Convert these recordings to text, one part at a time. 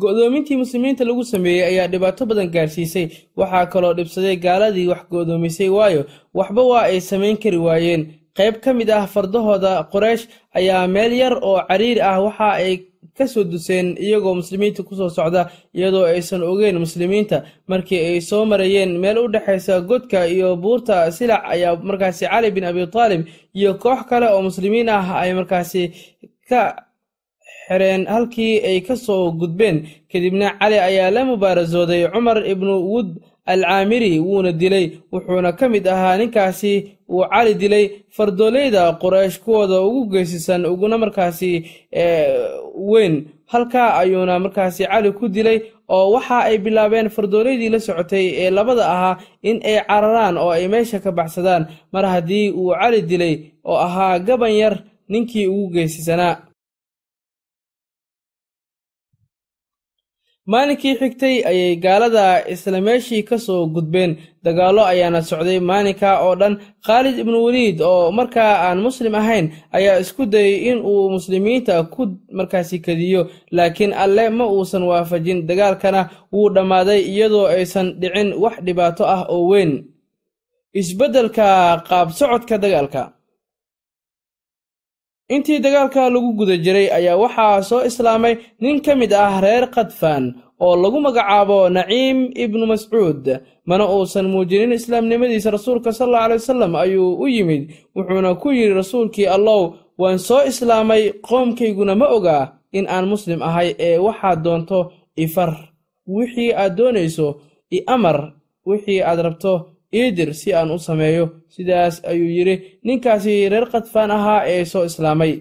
go'doomintii muslimiinta lagu sameeyey ayaa dhibaato badan gaarsiisay. Waxaa kaloo dhibsaday gaaladii wax go'doomisay waayo. Waxba waa ay samayn kari waayeen. Qayb ka mid ah fardahooda qoreysh ayaa meel yar oo cariiri ah waxa ay ka soo duseen iyagoo muslimiinta ku soo socda iyadoo aysan ogeyn muslimiinta. Markii ay soo marayeen meel u dhexaysa godka iyo buurta silac ayaa markaasi cali bin abi taalib iyo koox kale oo muslimiin ah ay markaasi ka xireen halkii ay ka soo gudbeen. Kadibna cali ayaa la mubaarasooday cumar ibnu wud al caamiri wuuna dilay wuxuuna ka mid ahaa ninkaasi uu cali dilay fardoolayda quraysh kuwooda ugu geysisan uguna markaasi weyn. Halkaa ayuuna markaasi cali ku dilay oo waxa ay bilaabeen fardoolaydii la socotay ee labada ahaa in ay cararaan oo ay meesha ka baxsadaan. Mar haddii uu cali dilay oo ahaa gaban yar ninkii ugu geysisanaa maalinkii xigtay ayay gaalada isla meeshii ka soo gudbeen. Dagaallo ayaana socday maalinka oo dhan. Khaalid ibnu weliid oo markaa aan muslim ahayn ayaa isku dayay in uu muslimiinta ku markaasi kadiyo. Laakiin alle ma uusan waafajin. Dagaalkana wuu dhammaaday iyadoo aysan dhicin wax dhibaato ah oo weyn. Isbeddelka qaab socodka dagaalka intii dagaalka lagu guda jiray ayaa waxaa soo islaamay nin ka mid ah reer khadfaan oo lagu magacaabo naciim ibnu mascuud. Mana uusan muujinin islaamnimadiisa rasuulka sal alla alay wasalam ayuu u yimid wuxuuna ku yidhi rasuulkii allow waan soo islaamay qoomkayguna ma ogaa in aan muslim ahay ee waxaad doonto ifar wixii aad doonayso i amar wixii aad rabto iidir si aan u sameeyo. Sidaas ayuu yidhi ninkaasi reer khadfaan ahaa ee soo islaamay.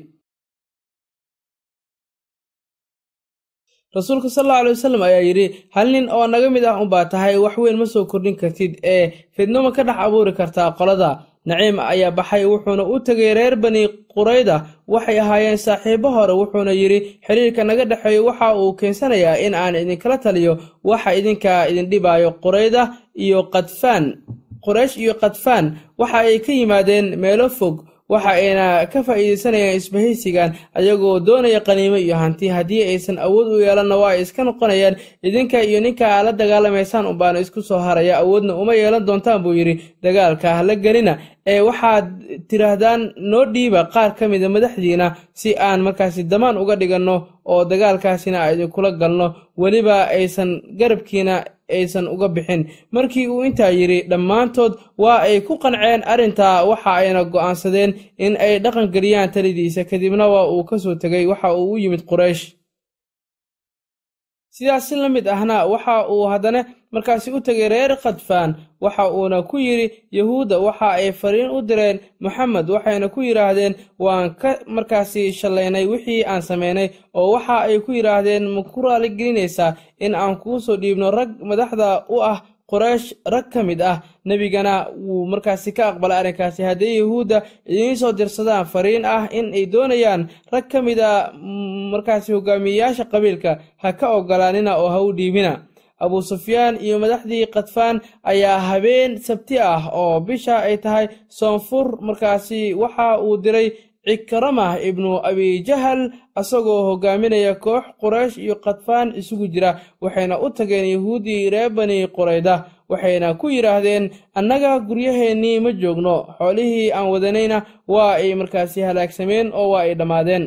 Rasuulka sal alla wasalam ayaa yidhi hal nin oo naga mid ah unbaa tahay wax weyn ma soo kordhin kartid ee fidno ma ka dhex abuuri kartaa qolada. Naciim ayaa baxay wuxuuna u tegay reer bani qurayda. Waxay ahaayeen saaxiibo hore wuxuuna yidhi xiriirka naga dhexeeyo waxa uu keensanayaa in aan idinkala taliyo waxa idinka idin dhibaayo qurayda iyo kadfaan quraysh iyo kadfaan waxa ay ka yimaadeen meelo fog waxa ayna ka faa'iidaysanayaan isbahaysigan ayagoo doonaya qaniimo iyo hanti. Haddii aysan awood u yeelanna waa ay iska noqonayaan idinka iyo ninka aa la dagaalamaysaan unbaana isku soo haraya. Awoodna uma yeelan doontaan buu yidhi. Dagaalka hala gelina waxaad tidhaahdaan noo dhiiba qaar ka mida madaxdiina si aan markaasi damaan uga dhiganno oo dagaalkaasina a idinkula galno. Weliba aysan garabkiina aysan uga bixin. Markii uu intaa yidhi dhammaantood waa ay ku qanceen arrintaa waxa ayna go'aansadeen in ay dhaqan geliyaan talidiisa. Kadibna waa uu ka soo tegay waxa uu u yimid quraysh. Sidaas si la mid ahna waxa uu haddana markaasi u tegay reer khadfaan waxa uuna ku yidhi yahuudda waxa ay fariin u direen moxamed waxayna ku yidhaahdeen waan ka markaasi shallaynay wixii aan samaynay oo waxa ay ku yidhaahdeen ma ku raaligelinaysaa in aan kuu soo dhiibno rag madaxda u ah qoraysh rag ka mid ah nebigana wuu markaasi ka aqbalay arrinkaasi. Haddii yahuudda idiin soo dirsadaan fariin ah in ay doonayaan rag ka mid a markaasi hogaamiyeyaasha qabiilka ha ka ogolaanina oo ha u dhiibina abuu sufyaan iyo madaxdii kadfaan ayaa habeen sabti ah oo bisha ay tahay soonfur. Markaasi waxa uu diray cikramah ibnu abijahal asagoo hogaaminaya koox quraysh iyo kadfaan isugu jira waxayna u tageen yahuuddii reer bani qurayda waxayna ku yidhaahdeen annaga guryaheennii ma joogno xoolihii aan wadanayna waa ay markaasi halaagsameen oo waa ay dhammaadeen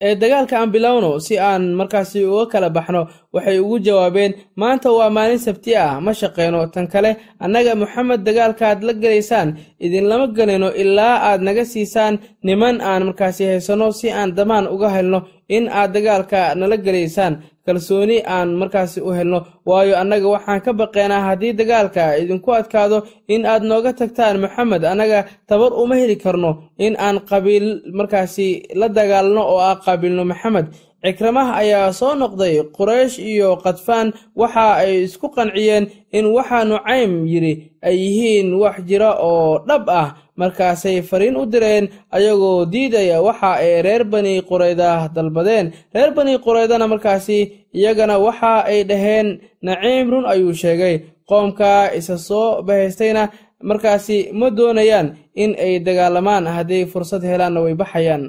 dagaalka aan bilowno si aan markaasi uga kala baxno waxay ugu jawaabeen maanta waa maalin sabti ah ma shaqeyno tan kale annaga moxamed dagaalkaad la gelaysaan idinlama gelayno ilaa aad naga siisaan niman aan markaasi haysanno si aan damaan uga helno in aad dagaalka nala gelaysaan kalsooni aan markaasi u helno. Waayo annaga waxaan ka baqeenaa haddii dagaalka idinku adkaado in aad nooga tagtaan moxamed annaga tabar uma heli karno in aan qabiil markaasi la dagaalno oo ah qaabilno moxamed cikramaha ayaa soo noqday quraysh iyo kadfaan waxa ay isku qanciyeen in waxa nucaym yidhi ay yihiin wax jira oo dhab ah markaasay fariin u direen ayagoo diidaya waxa ay reer bani qurayda dalbadeen. Reer bani quraydana markaasi iyagana waxa ay dhaheen naciim run ayuu sheegay. Qoomka isa soo bahaystayna markaasi ma doonayaan in ay dagaalamaan. Hadday fursad helaanna way baxayaan.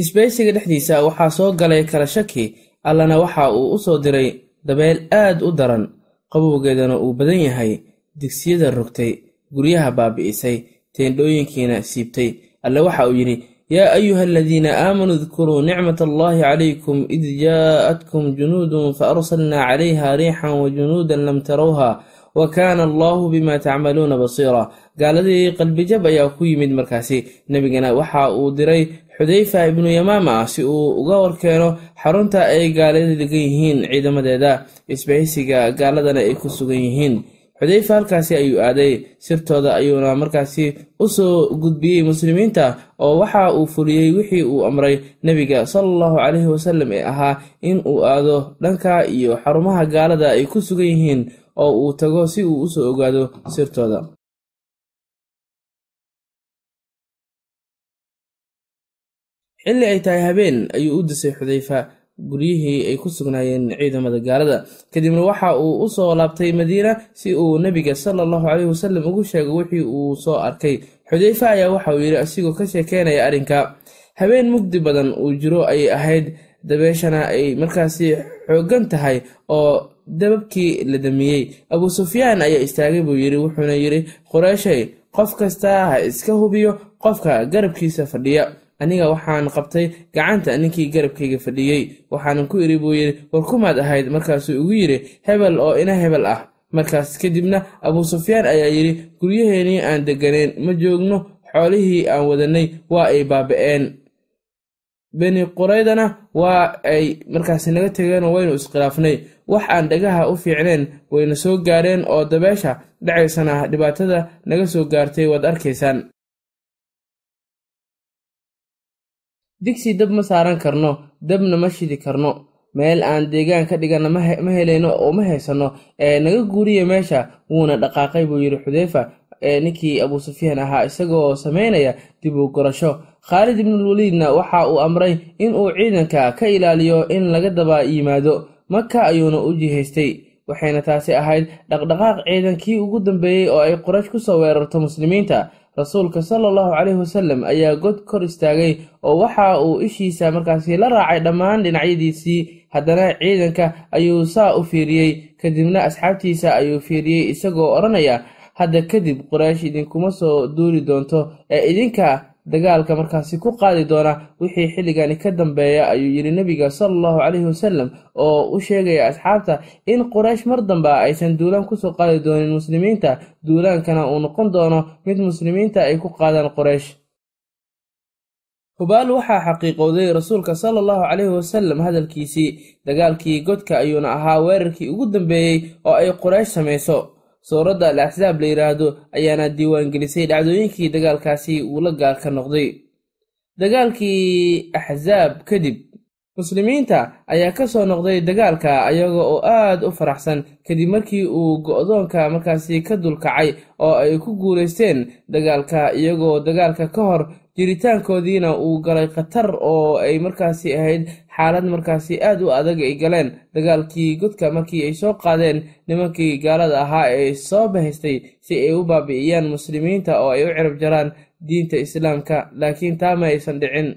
Isbaysiga dhexdiisa waxaa soo galay kala shaki. Allana waxa uu u soo diray dabeel aad u daran. Qabowgeedana uu badan yahay. Digsiyada rogtay guryaha baabi'isay teendhooyinkiina siibtay. Alle waxa uu yidhi yaa ayuha aladiina aamanuu dkuruu nicmat allahi calaykum id jaa'atkum junuudun fa arsalnaa calayha riixan wa junuudan lam tarawha wa kaana allahu bima tacmaluuna basiira. Gaaladii qalbijab ayaa ku yimid markaasi. Nebigana waxa uu diray xudayfa ibnu yamaama ah si uu uga warkeeno xarunta ay gaalada degan yihiin ciidamadeeda. Isbahaysiga gaaladana ay ku sugan yihiin xudayfa halkaasi ayuu aaday sirtooda ayuuna markaasi u soo gudbiyey muslimiinta oo waxa uu fuliyey wixii uu amray nebiga sala allahu calayhi wasalam ee ahaa in uu aado dhanka iyo xarumaha gaalada ay ku sugan yihiin oo uu tago si uu u soo ogaado sirtooda. Xilli ay tahay habeen ayuu u disay xudayfa guryihii ay ku sugnaayeen ciidamada gaalada. Kadibna waxa uu u soo laabtay madiina si uu nebiga sala allahu caleyhi wasalam ugu sheego wixii uu soo arkay. Xudayfa ayaa waxa uu yidhi asigoo ka sheekeynaya arrinka. Habeen mugdi badan uu jiro ayay ahayd dabeeshana ay markaasi xooggan tahay oo dababkii la damiyey. Abuu sufyaan ayaa istaagay buu yidhi wuxuuna yidhi qureyshay qof kasta ha iska hubiyo qofka garabkiisa fadhiya aniga waxaan qabtay gacanta ninkii garabkayga fadhiyey waxaanan ku idhi buu yidhi war kumaad ahayd? Markaasuu igu yidhi hebel oo ina hebel ah. Markaas kadibna abuu sufyaan ayaa yidhi guryaheenii aan degganayn ma joogno xoolihii aan wadanay waa ay baaba'een. Beni quraydana waa ay markaasi naga tegeen oo waynu iskhilaafnay wax aan dhagaha u fiicneen wayna soo gaareen oo dabeesha dhacaysana dhibaatada naga soo gaartay waad arkaysaan digsi dab ma saaran karno dabna ma shidi karno. Meel aan deegaan ka dhigana ma helayno oo ma haysanno ee naga guuriya meesha wuuna dhaqaaqay buu yidhi xudeyfa ee ninkii abuu sufyaan ahaa isagoo samaynaya dib u gorasho. Khaalid ibnulwaliidna waxa uu amray in uu ciidanka ka ilaaliyo in laga daba yimaado. Maka ayuuna u jihaystay waxayna taasi ahayd dhaqdhaqaaq ciidankii ugu dambeeyey oo ay qoraysh ku soo weerarto muslimiinta rasuulka sala allahu caleyhi wasalam ayaa god kor istaagay oo waxa uu ishiisa markaasi la raacay dhammaan dhinacyadiisii. Haddana ciidanka ayuu saa u fiiriyey kadibna asxaabtiisa ayuu fiiriyey isagoo odhanaya hadda kadib qoraysh idinkuma soo duuli doonto ee idinka dagaalka markaasi ku qaadi doona wixii xilligani ka dambeeya ayuu yidhi nebiga sala allahu caleyhi wasalam oo u sheegaya asxaabta in quraysh mar damba aysan duulaan ku soo qaadi doonin muslimiinta duulaankana uu noqon doono mid muslimiinta ay ku qaadaan qoraysh hubaal waxaa xaqiiqowday rasuulka sala allahu caleyhi wasalam hadalkiisii dagaalkii godka ayuuna ahaa weerarkii ugu dambeeyey oo ay quraysh samayso suuradda al axsaab la yidhaahdo ayaana diiwaangelisay dhacdooyinkii dagaalkaasi uu la gaar ka noqday. Dagaalkii axsaab kadib muslimiinta ayaa ka soo noqday dagaalka ayaga oo aad u faraxsan kadib markii uu go'doonka markaasi ka dulkacay oo ay ku guulaysteen dagaalka iyagoo dagaalka ka hor jiritaankoodiina uu galay khatar oo ay markaasi ahayd xaalad markaasi aad u adag ay galeen. Dagaalkii godka markii ay soo qaadeen nimankii gaalada ahaa ee soo bahaystay si ay u baabi'iyaan muslimiinta oo ay u cirab jaraan diinta islaamka. Laakiin taa ma aysan dhicin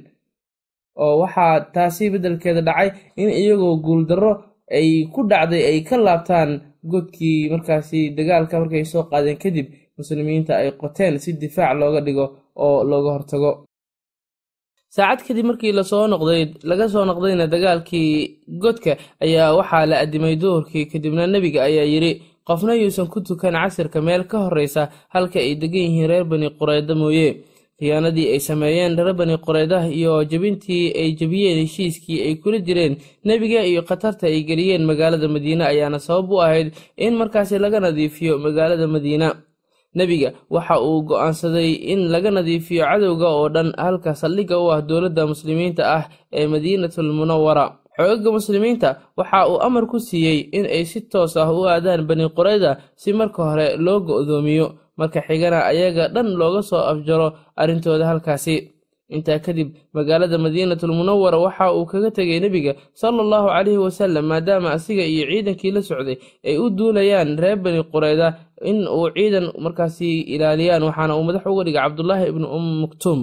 oo waxaa taasi beddelkeeda dhacay in iyagoo guuldarro ay ku dhacday ay ka laabtaan godkii markaasi dagaalka markay soo qaadeen kadib muslimiinta ay qoteen si difaac looga dhigo oo looga hortago. Saacad kadib markii la soo noqday laga soo noqdayna dagaalkii godka ayaa waxaa la addimay duhurkii kadibna nebiga ayaa yidhi qofna yuusan ku tukan casirka meel ka horreysa halka ay degan yihiin reer bani qureyda mooye. Khiyaanadii ay sameeyeen reer bani qureydah iyo jebintii ay jebiyeen heshiiskii ay kula jireen nebiga iyo khatarta ay geliyeen magaalada madiine ayaana sabab u ahayd in markaasi laga nadiifiyo magaalada madiina nebiga waxa uu go'aansaday in laga nadiifiyo cadowga oo dhan halka saldhigga u ah dowladda muslimiinta ah ee madiinatul munawara xoogagga muslimiinta waxa uu amar ku siiyey in ay si toos ah u aadaan bani qurayda si marka hore loo go'doomiyo marka xigana ayaga dhan looga soo afjaro arrintooda halkaasi. Intaa kadib magaalada madiinatul munawara waxa uu kaga tegay nebiga sala allahu caleyhi wasalam maadaama asiga iyo ciidankii la socday ay u duulayaan reer bani qureyda in uu ciidan markaasi ilaaliyaan waxaana uu madax uga dhigay cabdulaahi ibnu um muktuum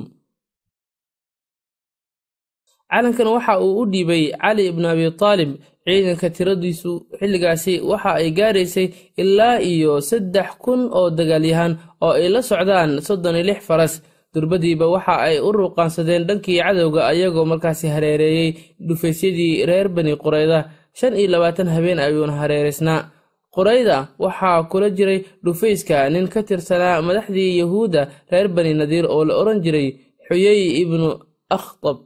calankan waxa uu u dhiibay cali ibnu abi taalib ciidanka tiradiisu xilligaasi waxa ay gaaraysay ilaa iyo saddex kun oo dagaalyahan oo ay la socdaan soddon iyo lix faras. Durbadiiba waxa ay u ruuqaansadeen dhankii cadowga ayagoo markaasi hareereeyey dhufaysyadii reer bani qurayda. Shan iyo labaatan habeen ayuuna hareeraysnaa qurayda waxaa kula jiray dhufayska nin ka tirsanaa madaxdii yahuudda reer bani nadiir oo la odhan jiray xuyey ibnu akhtab.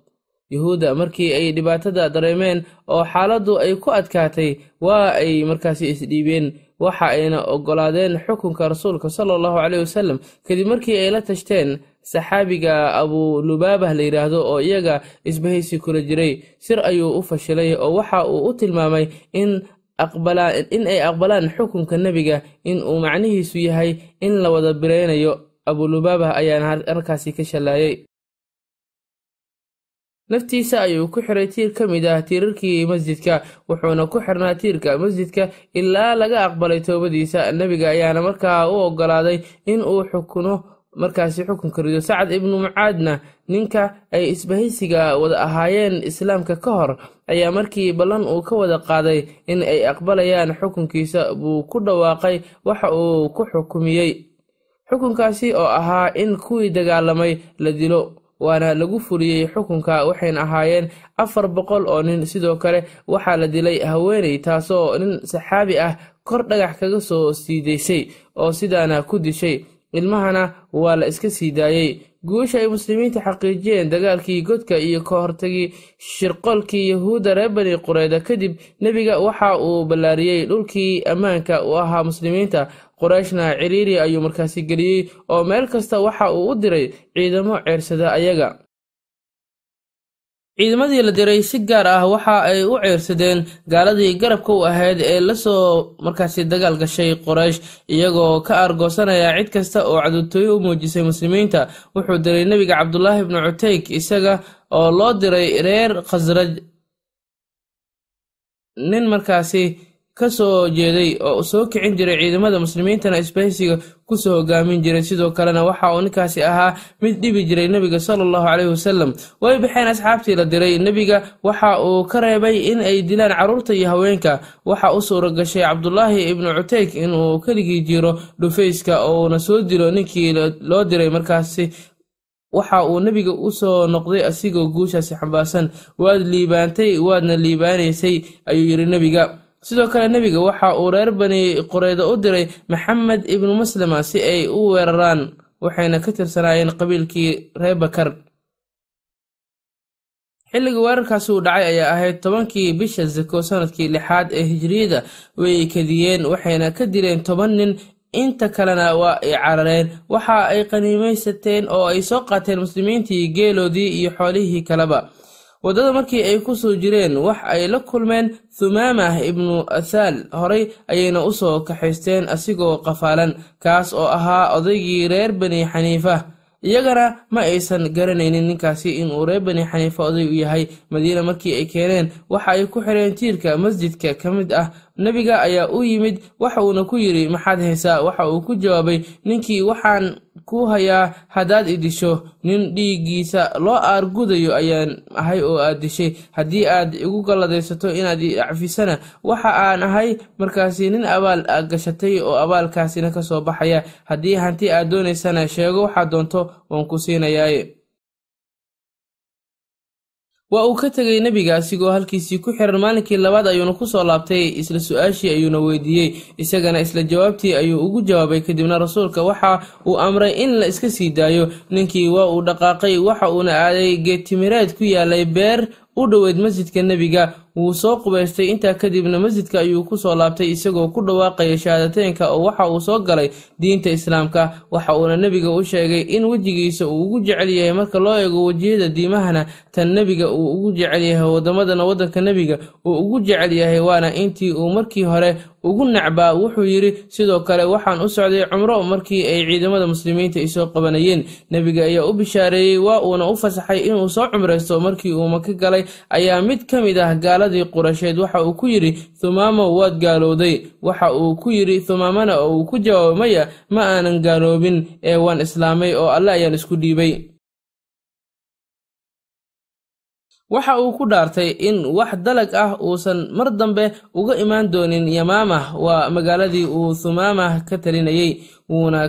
Yuhuudda markii ay dhibaatada dareemeen oo xaaladdu ay ku adkaatay waa ay markaasi isdhiibeen waxa ayna oggolaadeen xukunka rasuulka sala allahu caleyhi wasalam kadib markii ay la tashteen saxaabiga abulubaabah la yidhaahdo oo iyaga isbahaysi kula jiray. Sir ayuu u fashilay oo waxa uu u tilmaamay in in ay aqbalaan xukunka nebiga in uu macnihiisu yahay in la wada biraynayo abulubaabah ayaana halkaasi ka shallaayay. Naftiisa ayuu ku xiray tiir ka mid ah tiirarkii masjidka wuxuuna ku xirnaa tiirka masjidka ilaa laga aqbalay toobadiisa. Nebiga ayaana markaa u oggolaaday in uu xukuno markaasi xukunka rido sacad ibnu mucaadna ninka ay isbahaysiga wada ahaayeen islaamka ka hor ayaa markii ballan uu ka wada qaaday in ay aqbalayaan xukunkiisa buu ku dhawaaqay waxa uu ku xukumiyey. Xukunkaasi oo ahaa in kuwii dagaalamay la dilo waana lagu fuliyey xukunka waxayna ahaayeen afar boqol oo nin. Sidoo kale waxaa la dilay haweeney taasoo nin saxaabi ah kor dhagax kaga soo siidaysay oo sidaana ku dishay ilmahana waa la iska sii daayey guusha ay muslimiinta xaqiijiyeen dagaalkii godka iyo ka hortagii shirqolkii yahuudda reer bani qureyda kadib nebiga waxa uu ballaariyey dhulkii ammaanka u ahaa muslimiinta. Qoreyshna ciriiri ayuu markaasi geliyey oo meel kasta waxa uu u diray ciidamo ceersada ayaga ciidamadii la diray si gaar ah waxa ay u ceyrsadeen gaaladii garabka u ahayd ee la soo markaasi dagaal gashay qoraysh iyagoo ka aargoosanaya cid kasta oo cadowtooyo u muujisay muslimiinta. Wuxuu diray nebiga cabdulaahi ibnu cuteyk isaga oo loo diray reer khasraj. Nin markaasi ka soo jeeday oo soo kicin jiray ciidamada muslimiintana isbahaysiga ku soo hogaamin jiray. Sidoo kalena waxa uu ninkaasi ahaa mid dhibi jiray nebiga sala allahu caleyhi wasalam way baxeen asxaabtii la diray. Nebiga waxa uu ka reebay in ay dilaan carruurta iyo haweenka. Waxa u suura gashay cabdulaahi ibnu cuteyk inuu keligii jiro dhufayska oo uuna soo dilo ninkii loo diray markaasi. Waxa uu nebiga u soo noqday asigoo guushaasi xambaarsan waad liibaantay waadna liibaanaysay ayuu yidhi nebiga sidoo kale nebiga waxa uu reer bani qureyda u diray maxamed ibnu maslama si ay u weeraraan waxayna ka tirsanaayeen qabiilkii reer bakar. Xilligii weerarkaasi uu dhacay ayaa ahayd tobankii bisha zako sannadkii lixaad ee hijriyada way kadiyeen waxayna ka dileen toban nin. Inta kalena waa ay carareen. Waxa ay qaniimaysateen oo ay soo qaateen muslimiintii geeloodii iyo xoolihii kaleba waddada markii ay ku soo jireen wax ay la kulmeen thumaamah ibnu athaal horay ayayna u soo kaxaysteen asigoo qafaalan kaas oo ahaa odaygii reer bani xaniifa. Iyagana ma aysan garanaynin ninkaasi inuu reer bani xaniifa oday u yahay. Madiina markii ay keeneen waxa ay ku xireen tiirka masjidka ka mid ah nebiga ayaa u yimid waxa uuna ku yidhi maxaad haysaa? Waxa uu ku jawaabay ninkii waxaan ku hayaa haddaad i disho nin dhiiggiisa loo aargudayo ayaan ahay oo aad dishay. Haddii aad igu galladaysato inaad i cafisana waxa aan ahay markaasi nin abaal gashatay oo abaalkaasina ka soo baxaya. Haddii hanti aad doonaysana sheego waxaad doonto waan ku siinayaaye waa uu ka tegay nebiga asigoo halkiisii ku xiran maalinkii labaad ayuuna ku soo laabtay isla su'aashii ayuuna weydiiyey. Isagana isla jawaabtii ayuu ugu jawaabay kadibna rasuulka waxa uu amray in la iska sii daayo. Ninkii waa uu dhaqaaqay waxa uuna aaday geedtimireed ku yaalay beer u dhoweyd masjidka nebiga wuu soo qubaystay. Intaa kadibna masjidka ayuu ku soo laabtay isagoo ku dhawaaqaya shahaadateynka oo waxa uu soo galay diinta islaamka. Waxa uuna nebiga u sheegay in wejigiisa uu ugu jecel yahay marka loo eego wejiyada diimahana tan nebiga uu ugu jecel yahay waddamadana waddanka nebiga uu ugu jecel yahay waana intii uu markii hore ugu nacbaa wuxuu yidhi sidoo kale waxaan u socday cumro markii ay ciidamada muslimiinta isoo qabanayeen. Nebiga ayaa u bishaareeyey waa uuna u fasaxay inuu soo cumraysto markii uu maka galay. Ayaa mid ka mid ah gaaladii qurasheed waxa uu ku yidhi thumaamo waad gaalowday. Waxa uu ku yidhi thumaamana oo uu ku jawaabay maya ma aanan gaaloobin ee waan islaamay oo alle ayaan isku dhiibay. Waxa uu ku dhaartay in wax dalag ah uusan mar dambe uga imaan doonin yamaamah waa magaaladii uu thumaamah ka talinayey wuuna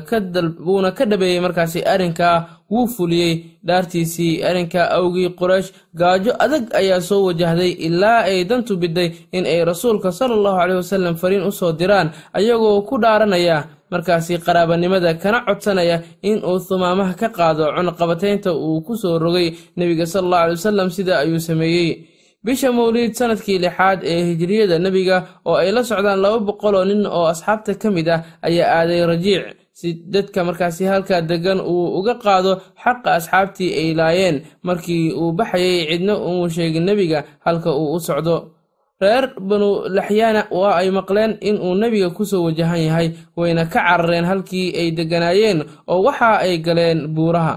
ka dhabeeyey markaasi arrinkaa wuu fuliyey dhaartiisii arrinka awgii quraysh. Gaajo adag ayaa soo wajahday ilaa ay dantu biday in ay rasuulka sala allahu caleyh wasalam fariin u soo diraan ayagoo ku dhaaranaya markaasi qaraabanimada kana codsanaya in uu thumaamaha ka qaado cunaqabataynta uu ku soo rogay nebiga sala allahu aley wasalam sida ayuu sameeyey bisha mawliid sannadkii lixaad ee hijriyada nebiga oo ay la socdaan laba boqol oo nin oo asxaabta ka mid ah ayaa aaday rajiic. Si dadka markaasi halkaa degan uu uga qaado xaqa asxaabtii ay laayeen markii uu baxayay cidna uu sheegin nebiga halka uu u socdo. Reer banu laxyaana waa ay maqleen in uu nebiga ku soo wajahan yahay wayna ka carareen halkii ay degganaayeen oo waxa ay galeen buuraha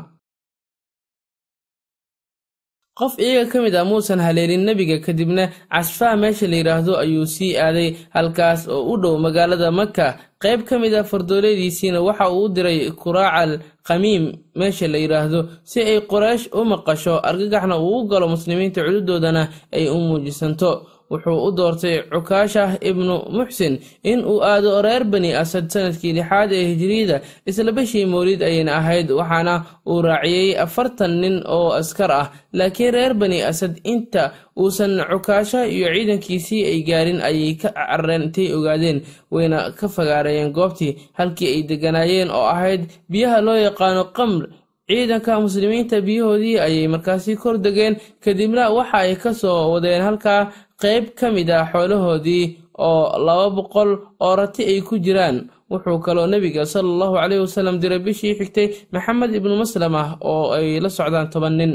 qof iyaga ka mid ah muusan haleelin nebiga kadibna casfaa meesha la yidhaahdo ayuu sii aaday halkaas oo u dhow magaalada maka qayb ka mid ah fardooleediisiina waxa uu u diray kuraacal khamiim meesha la yidhaahdo si ay qoraysh u maqasho argagaxna uu u galo muslimiinta cududoodana ay u muujisanto wuxuu u doortay cukaashah ibnu muxsin in uu aado reer bani asad sannadkii lixaad ee hijiriyada isla bishii mawlid ayayna ahayd waxaana uu raaciyey afartan nin oo askar ah. Laakiin reer bani asad inta uusan cukaasha iyo ciidankiisii ay gaarin ayay ka carareen intay ogaadeen wayna ka fagaareeyeen goobtii halkii ay degganaayeen oo ahayd biyaha loo yaqaano qamr. Ciidanka muslimiinta biyahoodii ayay markaasi kor degeen kadibna waxa ay ka soo wadeen halkaa qayb ka mid ah xoolahoodii oo laba boqol oo rati ay ku jiraan. Wuxuu kaloo nebiga sala allahu caleyhi wasalam diray bishii xigtay maxamed ibnu maslamah oo ay la socdaan toban nin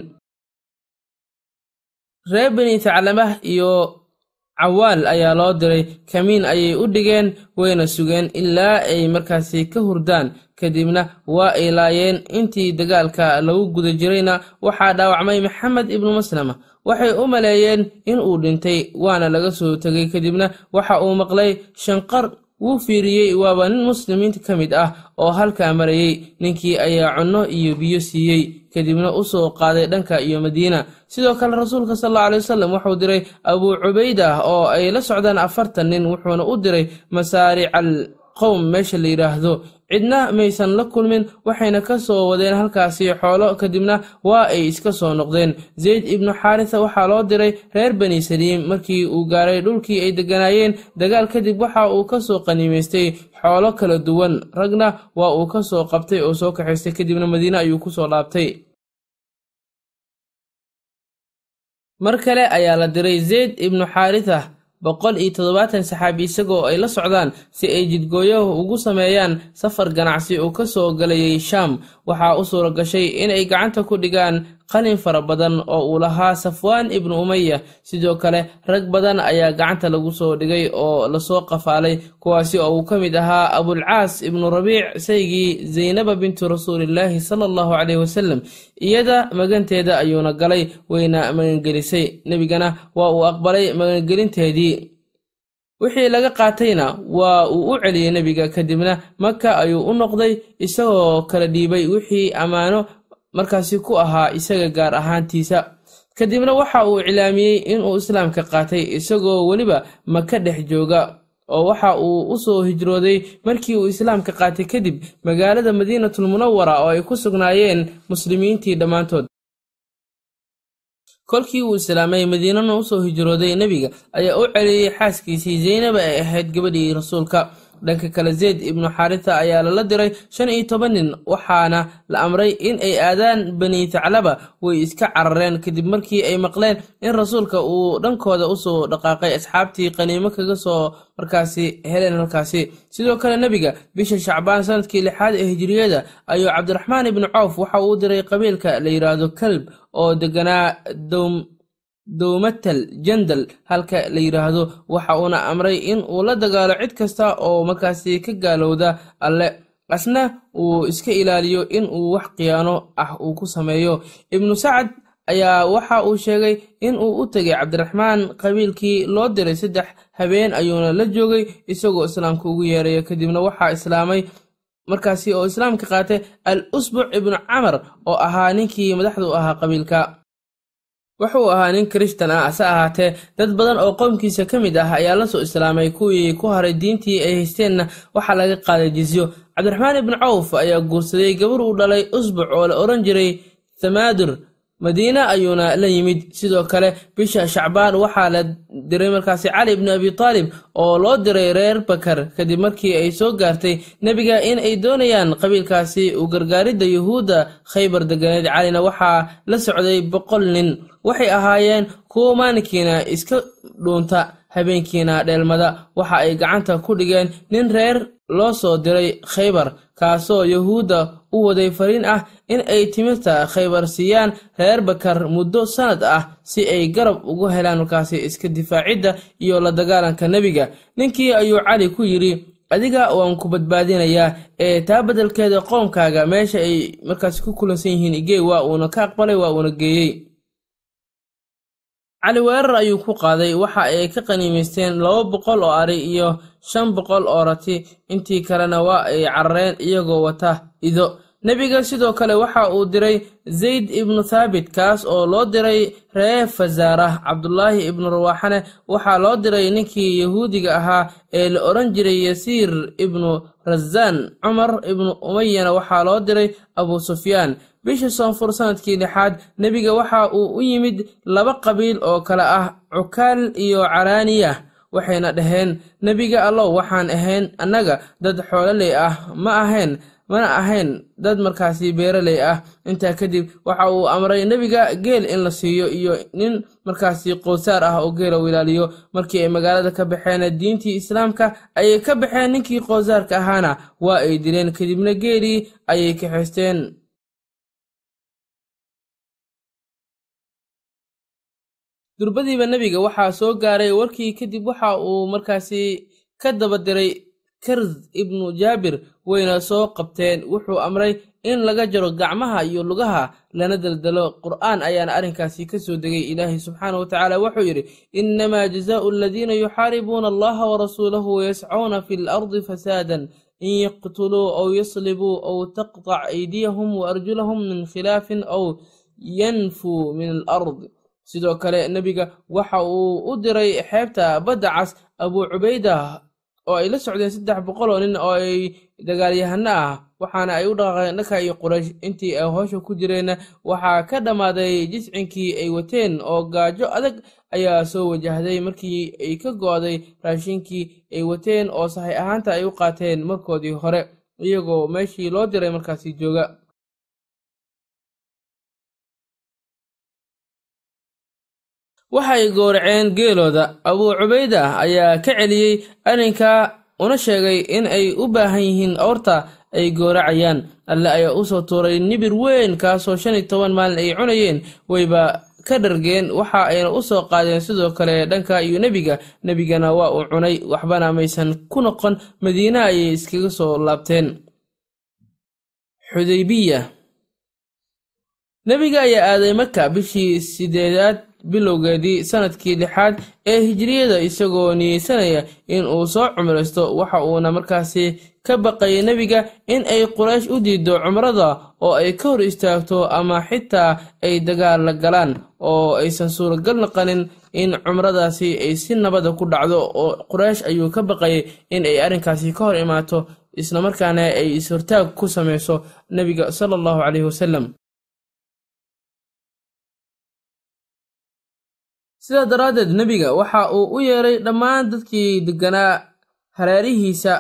cawaal ayaa loo diray kamiin ayay u dhigeen wayna sugeen ilaa ay markaasi ka hurdaan. Kadibna waa ay laayeen intii dagaalka lagu guda jirayna waxaa dhaawacmay maxamed ibnu maslama. Waxay u maleeyeen in uu dhintay waana laga soo tegay kadibna waxa uu maqlay shanqar wuu fiiriyey waaba nin muslimiinta ka mid ah oo halkaa marayey ninkii ayaa cunno iyo biyo siiyey kadibna u soo qaaday dhanka iyo madiina. Sidoo kale rasuulka sal alla aley wasalam wuxuu diray abuu cubayda oo ay la socdaan afartan nin wuxuuna u diray masaarical qowm meesha la yidhaahdo cidna maysan la kulmin waxayna ka soo wadeen halkaasi xoolo kadibna waa ay iska soo noqdeen. Zayd ibnu xaarisa waxaa loo diray reer bani saliim markii uu gaaray dhulkii ay degganaayeen dagaal kadib waxa uu ka soo qaniimaystay xoolo kala duwan. Ragna waa uu ka soo qabtay oo soo kaxaystay kadibna madiine ayuu ku soo dhaabtay. Mar kale ayaa la diray zayd ibnu xaarisa boqol iyo toddobaatan saxaabi isagoo ay la socdaan si ay jidgooyahu ugu sameeyaan safar ganacsi uu ka soo galayay shaam waxaa u suura gashay inay gacanta ku dhigaan qalin fara badan oo uu lahaa safwaan ibnu umaya sidoo kale rag badan ayaa gacanta lagu soo dhigay oo la soo qafaalay kuwaasi oo uu ka mid ahaa abulcaas ibnu rabiic saygii zaynaba bintu rasuulillaahi sala allahu caleyhi wasalam iyada maganteeda ayuuna galay wayna magangelisay. Nebigana waa uu aqbalay magangelinteedii wixii laga qaatayna waa uu u celiyey nebiga kadibna maka ayuu u noqday isagoo kala dhiibay wixii ammaano markaasi ku ahaa isaga gaar ahaantiisa. Kadibna waxa uu iclaamiyey inuu islaamka qaatay isagoo weliba maka dhex jooga oo waxa uu u soo hijrooday markii uu islaamka qaatay kadib magaalada madiinatul munawara oo ay ku sugnaayeen muslimiintii dhammaantood kolkii uu islaamay madiinana u soo hijrooday nebiga ayaa u celiyey xaaskiisii zaynaba ay ahayd gabadhii rasuulka dhanka kale zeyd ibnu xaarita ayaa lala diray shan iyo toban nin waxaana la amray in ay aadaan bani taclaba. Way iska carareen kadib markii ay maqleen in rasuulka uu dhankooda u soo dhaqaaqay asxaabtii qaniimo kaga soo markaasi heleen halkaasi. Sidoo kale nebiga bisha shacbaan sannadkii lixaad ee hijiriyada ayuu cabdiraxmaan ibnu cawf waxa uu diray qabiilka la yidhaahdo kalb oo deganaa dowmatal jandal halka la yidhaahdo waxa uuna amray in uu la dagaalo cid kasta oo markaasi ka gaalowda alle. Asna uu iska ilaaliyo in uu wax khiyaano ah uu ku sameeyo. Ibnu sacad ayaa waxa uu sheegay in uu u tegay cabdiraxmaan qabiilkii loo diray saddex habeen ayuuna la joogay isagoo islaamka ugu yeeraya kadibna waxaa islaamay markaasi oo islaamka qaatay al usbuc ibnu camar oo ahaa ninkii madaxdu ahaa qabiilka wuxuu ahaa nin kirishtan ah hase ahaatee dad badan oo qoomkiisa ka mid ah ayaa la soo islaamay kuwii ku haray diintii ay haysteenna waxaa laga qaaday jizyo cabdiraxmaan ibnu cawf ayaa guursaday gabar uu dhalay usbuc oo la odhan jiray thamaadur madiine ayuuna la yimid. Sidoo kale bisha shacbaan waxaa la diray markaasi cali ibnu abi taalib oo loo diray reer bakar. Kadib markii ay soo gaartay nebiga in ay doonayaan qabiilkaasi u gargaaridda yuhuudda khaybar deganeed. Calina waxaa la socday boqol nin. Waxay ahaayeen kuwo maalinkiina iska dhuunta habeenkiina dheelmada. Waxa ay gacanta ku dhigeen nin reer loo soo diray khaybar kaasoo yuhuudda u waday fariin ah in ay timirta khaybar siiyaan reer bakar muddo sannad ah si ay garab ugu helaan markaasi iska difaacidda iyo la dagaalanka nebiga. Ninkii ayuu cali ku yidhi adiga waan ku badbaadinayaa ee taa beddelkeeda qoomkaaga meesha ay markaasi ku kulansan yihiin igey waa uuna ka aqbalay waa uuna geeyey. Cali weerar ayuu ku qaaday waxa ay ka qaniimaysteen laba boqol oo ari iyo shan boqol oo rati. Intii kalena waa ay carareen iyagoo wata ido. Nebiga sidoo kale waxa uu diray zayd ibnu thaabit kaas oo loo diray ree fasaarah cabdulaahi ibnu rawaaxane waxaa loo diray ninkii yahuudiga ahaa ee la odhan jiray yasiir ibnu rasaan cumar ibnu umayana waxaa loo diray abu sufyaan. Bisha soonfur sannadkii lixaad nebiga waxa uu u yimid laba qabiil oo kale ah cukaal iyo caraaniya waxayna dhaheen nebiga allow waxaan ahayn annaga dad xoololey ah ma ahayn mana ahayn dad markaasi beeraley ah. Intaa kadib waxa uu amray nebiga geel in la siiyo iyo nin markaasi qowsaar ah oo geela u ilaaliyo markii ay magaalada ka baxeen diintii islaamka ayay ka baxeen ninkii qowsaarka ahaana waa ay dileen. Kadibna geelii ayay kaxaysteen durbadiiba nebiga waxaa soo gaaray. Warkii kadib waxa uu markaasi ka daba diray karz ibnu jaabir wayna soo qabteen. Wuxuu amray in laga jaro gacmaha iyo lugaha lana daldalo. Qur'aan ayaana arrinkaasi ka soo degay ilaahay subxaana wa tacaala wuxuu yidhi innamaa jazaau aladiina yuxaaribuuna allaha warasuulahu wayascuuna fi lardi fasaadan. In yaqtuluu aw yaslibuu aw taqtac aydiyahum waarjulahum min khilaafin aw yanfuu min alard sidoo kale nebiga waxa uu u diray xeebta badda cas abuu cubayda oo ay la socdeen saddex boqol oo nin oo ay dagaalyahano ah waxaana ay u dhaqaaqeen dhanka iyo quraysh. Intii ay howsha ku jireenna waxaa ka dhammaaday jiscinkii ay wateen oo gaajo adag ayaa soo wajahday markii ay ka go'day raashinkii ay wateen oo sahay ahaanta ay u qaateen markoodii hore iyagoo meeshii loo diray markaasi jooga waxay gowraceen geelooda. Abuu cubayda ayaa ka celiyey arrinka una sheegay in ay u baahan yihiin awrta ay gowracayaan alle ayaa u soo tuuray nibir weyn kaasoo shan iyo toban maalin ay cunayeen. Wayba ka dhargeen waxa ayna u soo qaadeen sidoo kale dhanka iyo nebiga. Nebigana waa uu cunay waxbana maysan ku noqon. Madiine ayay iskaga soo laabteen. Xudaybiya. Nebiga ayaa aaday maka bishii sideedaad bilowgeedii sannadkii lixaad ee hijiriyada isagoo niyeysanaya in uu soo cumraysto. Waxa uuna markaasi ka baqayay nebiga in ay quraysh u diido cumrada oo ay ka hor istaagto ama xitaa ay dagaal la galaan oo aysan suuragal naqanin in cumradaasi ay si nabada ku dhacdo oo quraysh ayuu ka baqayay in ay arrinkaasi ka hor imaato islamarkaana ay is-hortaag ku samayso nebiga sala allahu caleyhi wasalam sidaa daraaddeed nebiga waxa uu u yeeray dhammaan dadkii degganaa hareerihiisa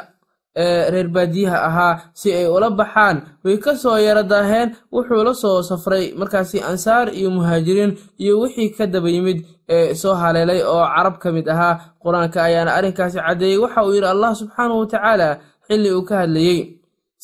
ee reer baadiyaha ahaa si ay ula baxaan. Way ka soo yara daaheen wuxuu la soo safray markaasi ansaar iyo muhaajiriin iyo wixii ka daba yimid ee soo haleelay oo carab ka mid ahaa. Qur'aanka ayaana arrinkaasi caddeeyey waxa uu yidhi allah subxaanahu watacaala xilli uu ka hadlayey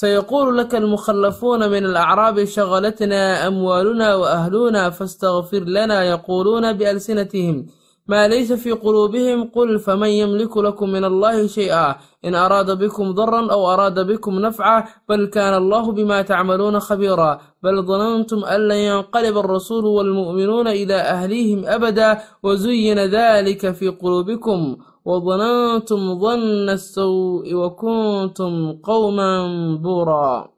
سيقول لك المخلفون من الأعراب شغلتنا أموالنا وأهلنا فاستغفر لنا يقولون بألسنتهم ما ليس في قلوبهم قل فمن يملك لكم من الله شيئا إن أراد بكم ضرا أو أراد بكم نفعا بل كان الله بما تعملون خبيرا بل ظننتم أن لن ينقلب الرسول والمؤمنون إلى أهليهم أبدا وزين ذلك في قلوبكم وظننتم ظن السوء وكنتم قوما بورا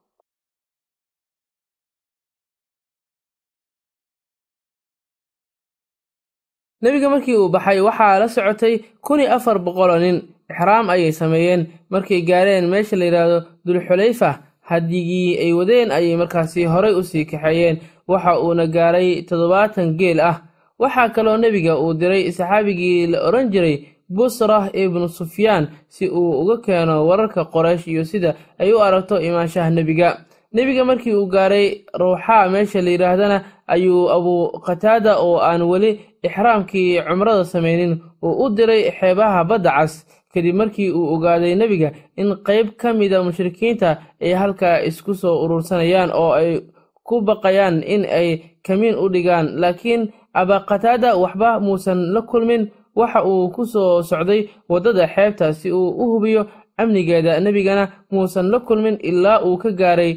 nebiga markii uu baxay waxaa la socotay kun iyo afar boqoloo nin ixraam ayay sameeyeen markay gaareen meesha la yidhaahdo dulxulayfa hadigii ay wadeen ayay markaasi horay usii kaxeeyeen waxa uuna gaaray toddobaatan geel ah waxaa kaloo nebiga uu diray saxaabigii la odhan jiray busra ibnu sufyaan si uu uga keeno wararka qoraysh iyo sida ay u aragto imaanshaha nebiga. Nebiga markii uu gaaray ruuxaa meesha la yidhaahdana ayuu abuu qataada oo aan weli ixraamkii cumrada samaynin uu u diray xeebaha badda cas. Kadib markii uu ogaaday nebiga in qayb ka mida mushrikiinta ay halkaa isku soo urursanayaan oo ay ku baqayaan in ay kamiin u dhigaan. Laakiin abaqataada waxba muusan la kulmin waxa uu ku soo socday waddada xeebta si uu u hubiyo amnigeeda nebigana muusan la kulmin ilaa uu ka gaaray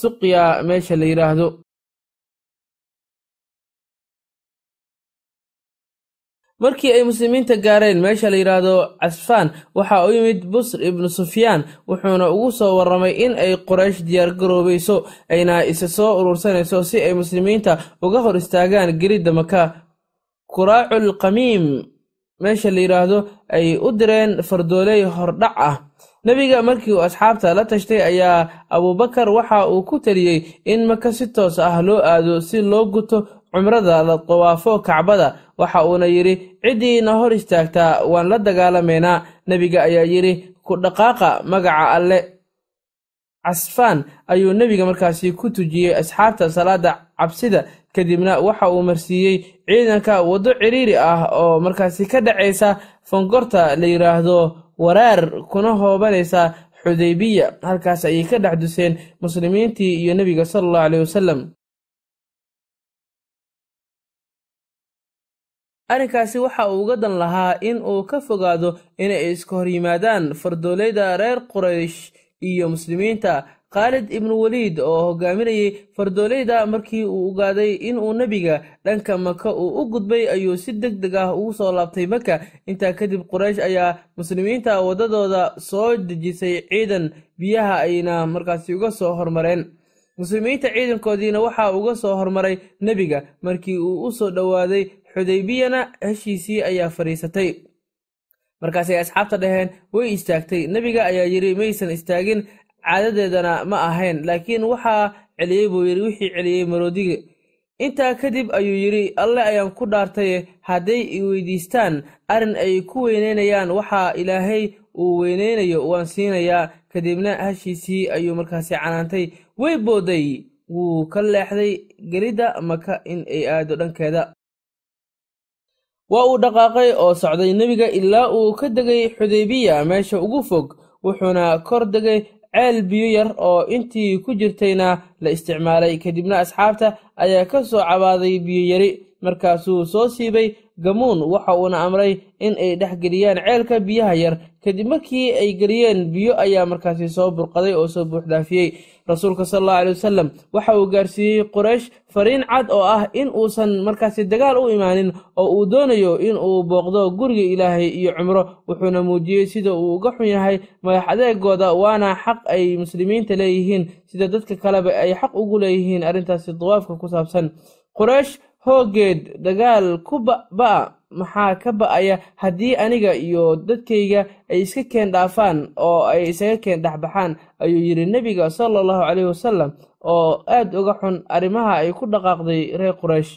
suqya meesha la yidhaahdo markii ay muslimiinta gaareen meesha la yidhaahdo casfaan waxaa u yimid busr ibnu sufyaan wuxuuna ugu soo warramay in ay qoraysh diyaargaroobayso ayna isa soo urursanayso si ay muslimiinta uga hor istaagaan geridda maka kuraacul qamiim meesha la yidhaahdo ay u direen fardooley hordhac ah. Nebiga markii uu asxaabta la tashtay ayaa abuubakar waxa uu ku taliyey in maka si toos ah loo aado si loo guto cumrada la dawaafo kacbada. Waxa uuna yidhi ciddiina hor istaagtaa waan la dagaalamaynaa. Nebiga ayaa yidhi ku dhaqaaqa magaca alle. Casfaan ayuu nebiga markaasi ku tujiyey asxaabta salaada cabsida kadibna waxa uu marsiiyey ciidanka waddo ciriiri ah oo markaasi ka dhacaysa fangorta la yidhaahdo waraar kuna hoobanaysa xudaybiya halkaas ayay ka dhex duseen muslimiintii iyo nebiga sala allahu caleyh wasalam arrinkaasi waxa uu uga dan lahaa in uu ka fogaado inay iska hor yimaadaan fardoolayda reer quraysh iyo muslimiinta khaalid ibnu weliid oo hogaaminayay fardoolayda markii uu ogaaday inuu nebiga dhanka maka uu u gudbay ayuu si deg deg ah ugu soo laabtay maka intaa kadib quraysh ayaa muslimiinta waddadooda soo dejisay ciidan biyaha ayna markaasi uga soo hormareen. Muslimiinta ciidankoodiina waxaa uga soo hormaray nebiga markii uu u soo dhowaaday xudaybiyana heshiisii ayaa fadhiisatay markaasay asxaabta dhaheen way istaagtay. Nebiga ayaa yidhi maysan istaagin caadadeedana ma ahayn laakiin waxaa celiyey buu yidhi wixii celiyey maroodiga. Intaa kadib ayuu yidhi alle ayaan ku dhaartaye hadday i weydiistaan arrin ay ku weyneynayaan waxaa ilaahay uu weyneynayo waan siinayaa. Kadibna hashiisii ayuu markaasi canaantay. Way booday wuu ka leexday gelidda maka in ay aado dhankeeda. Waa uu dhaqaaqay oo socday nebiga ilaa uu ka degay xudaybiya meesha ugu fog wuxuuna kor degay ceel biyo yar oo intii ku jirtayna la isticmaalay kadibna asxaabta ayaa ka soo cabaaday biyo yari markaasuu soo siibay gamuun. Waxa uuna amray in ay dhex geliyaan ceelka biyaha yar. Kadib markii ay geliyeen biyo ayaa markaasi soo burqaday oo soo buuxdaafiyey. Rasuulka sal allahu aley wasalam waxa uu gaarsiiyey qoraysh fariin cad oo ah in uusan markaasi dagaal u imaanin oo uu doonayo in uu booqdo guriga ilaahay iyo cumro wuxuuna muujiyey sida uu uga xun yahay madax adeegooda waana xaq ay muslimiinta leeyihiin. Sida dadka kaleba ay xaq ugu leeyihiin arrintaasi dawaafka ku saabsan. Qoraysh hooggeed dagaal ku ba'a maxaa ka ba'aya haddii aniga iyo dadkayga ay iska keen dhaafaan oo ay isaga keen dhexbaxaan? Ayuu yidhi nebiga sala allahu caleyhi wasalam oo aad uga xun arrimaha ay ku dhaqaaqday reer quraysh.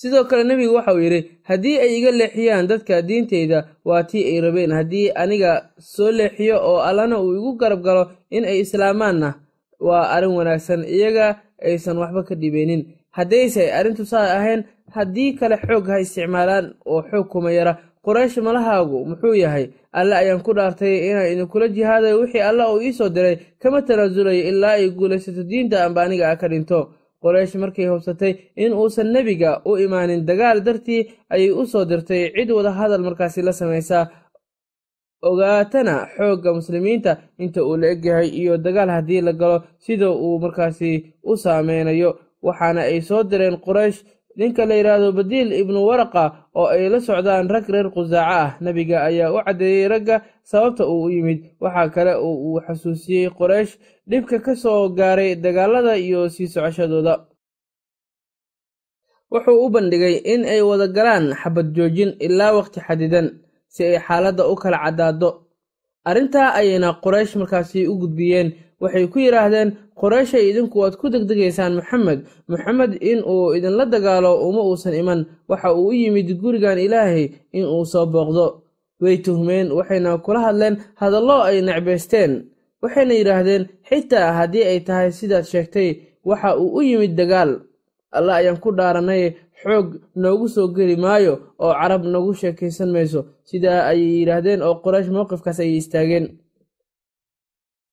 Sidoo kale nebigu waxauu yidhi haddii ay iga leexiyaan dadka diintayda waa tii ay rabeen. Haddii aniga soo leexiyo oo allana uu igu garab galo in ay islaamaanna waa arrin wanaagsan. Iyaga aysan waxba ka dhibeenin. Haddayse arrintu saa ahayn haddii kale xoog ha isticmaalaan oo xoog kuma yara. Qoraysh malahaagu muxuu yahay alle ayaan ku dhaartay inaan idinkula jihaadayo wixii alle uu ii soo diray. Kama tanaasulayo ilaa ay guulaysato diinta amba aniga a ka dhinto. Qoraysh markay hubsatay in uusan nebiga u imaanin dagaal dartii ayay u soo dirtay. Cid wada hadal markaasi la samaysaa ogaatana xoogga muslimiinta inta uu la egyahay iyo dagaal haddii la galo sida uu markaasi u saameynayo waxaana ay soo direen qoraysh ninka la yidhaahdo badiil ibnu waraqa oo ay la socdaan rag reer qusaaco ah. Nebiga ayaa u caddeeyey ragga sababta uu u yimid. Waxaa kale oo uu xasuusiyey qoraysh dhibka ka soo gaaray dagaalada iyo sii socoshadooda wuxuu u bandhigay in ay wada galaan xabad joojin ilaa waqti xadidan si ay xaaladda u kala caddaado arrintaa ayayna quraysh markaasi u gudbiyeen. Waxay ku yidhaahdeen qurayshay idinku waad ku degdegaysaan maxamed maxamed in uu idinla dagaalo uma uusan iman. Waxa uu u yimid gurigan ilaahay in uu soo booqdo. Way tuhmeen waxayna kula hadleen hadallo ay necbaysteen. Waxayna yidhaahdeen xitaa haddii ay tahay sidaad sheegtay waxa uu u yimid dagaal. Alla ayaan ku dhaaranay xoog noogu soo geli maayo oo carab nagu sheekaysan mayso. Sidaa ayay yidhaahdeen oo qoraysh mowqifkaas ayay istaageen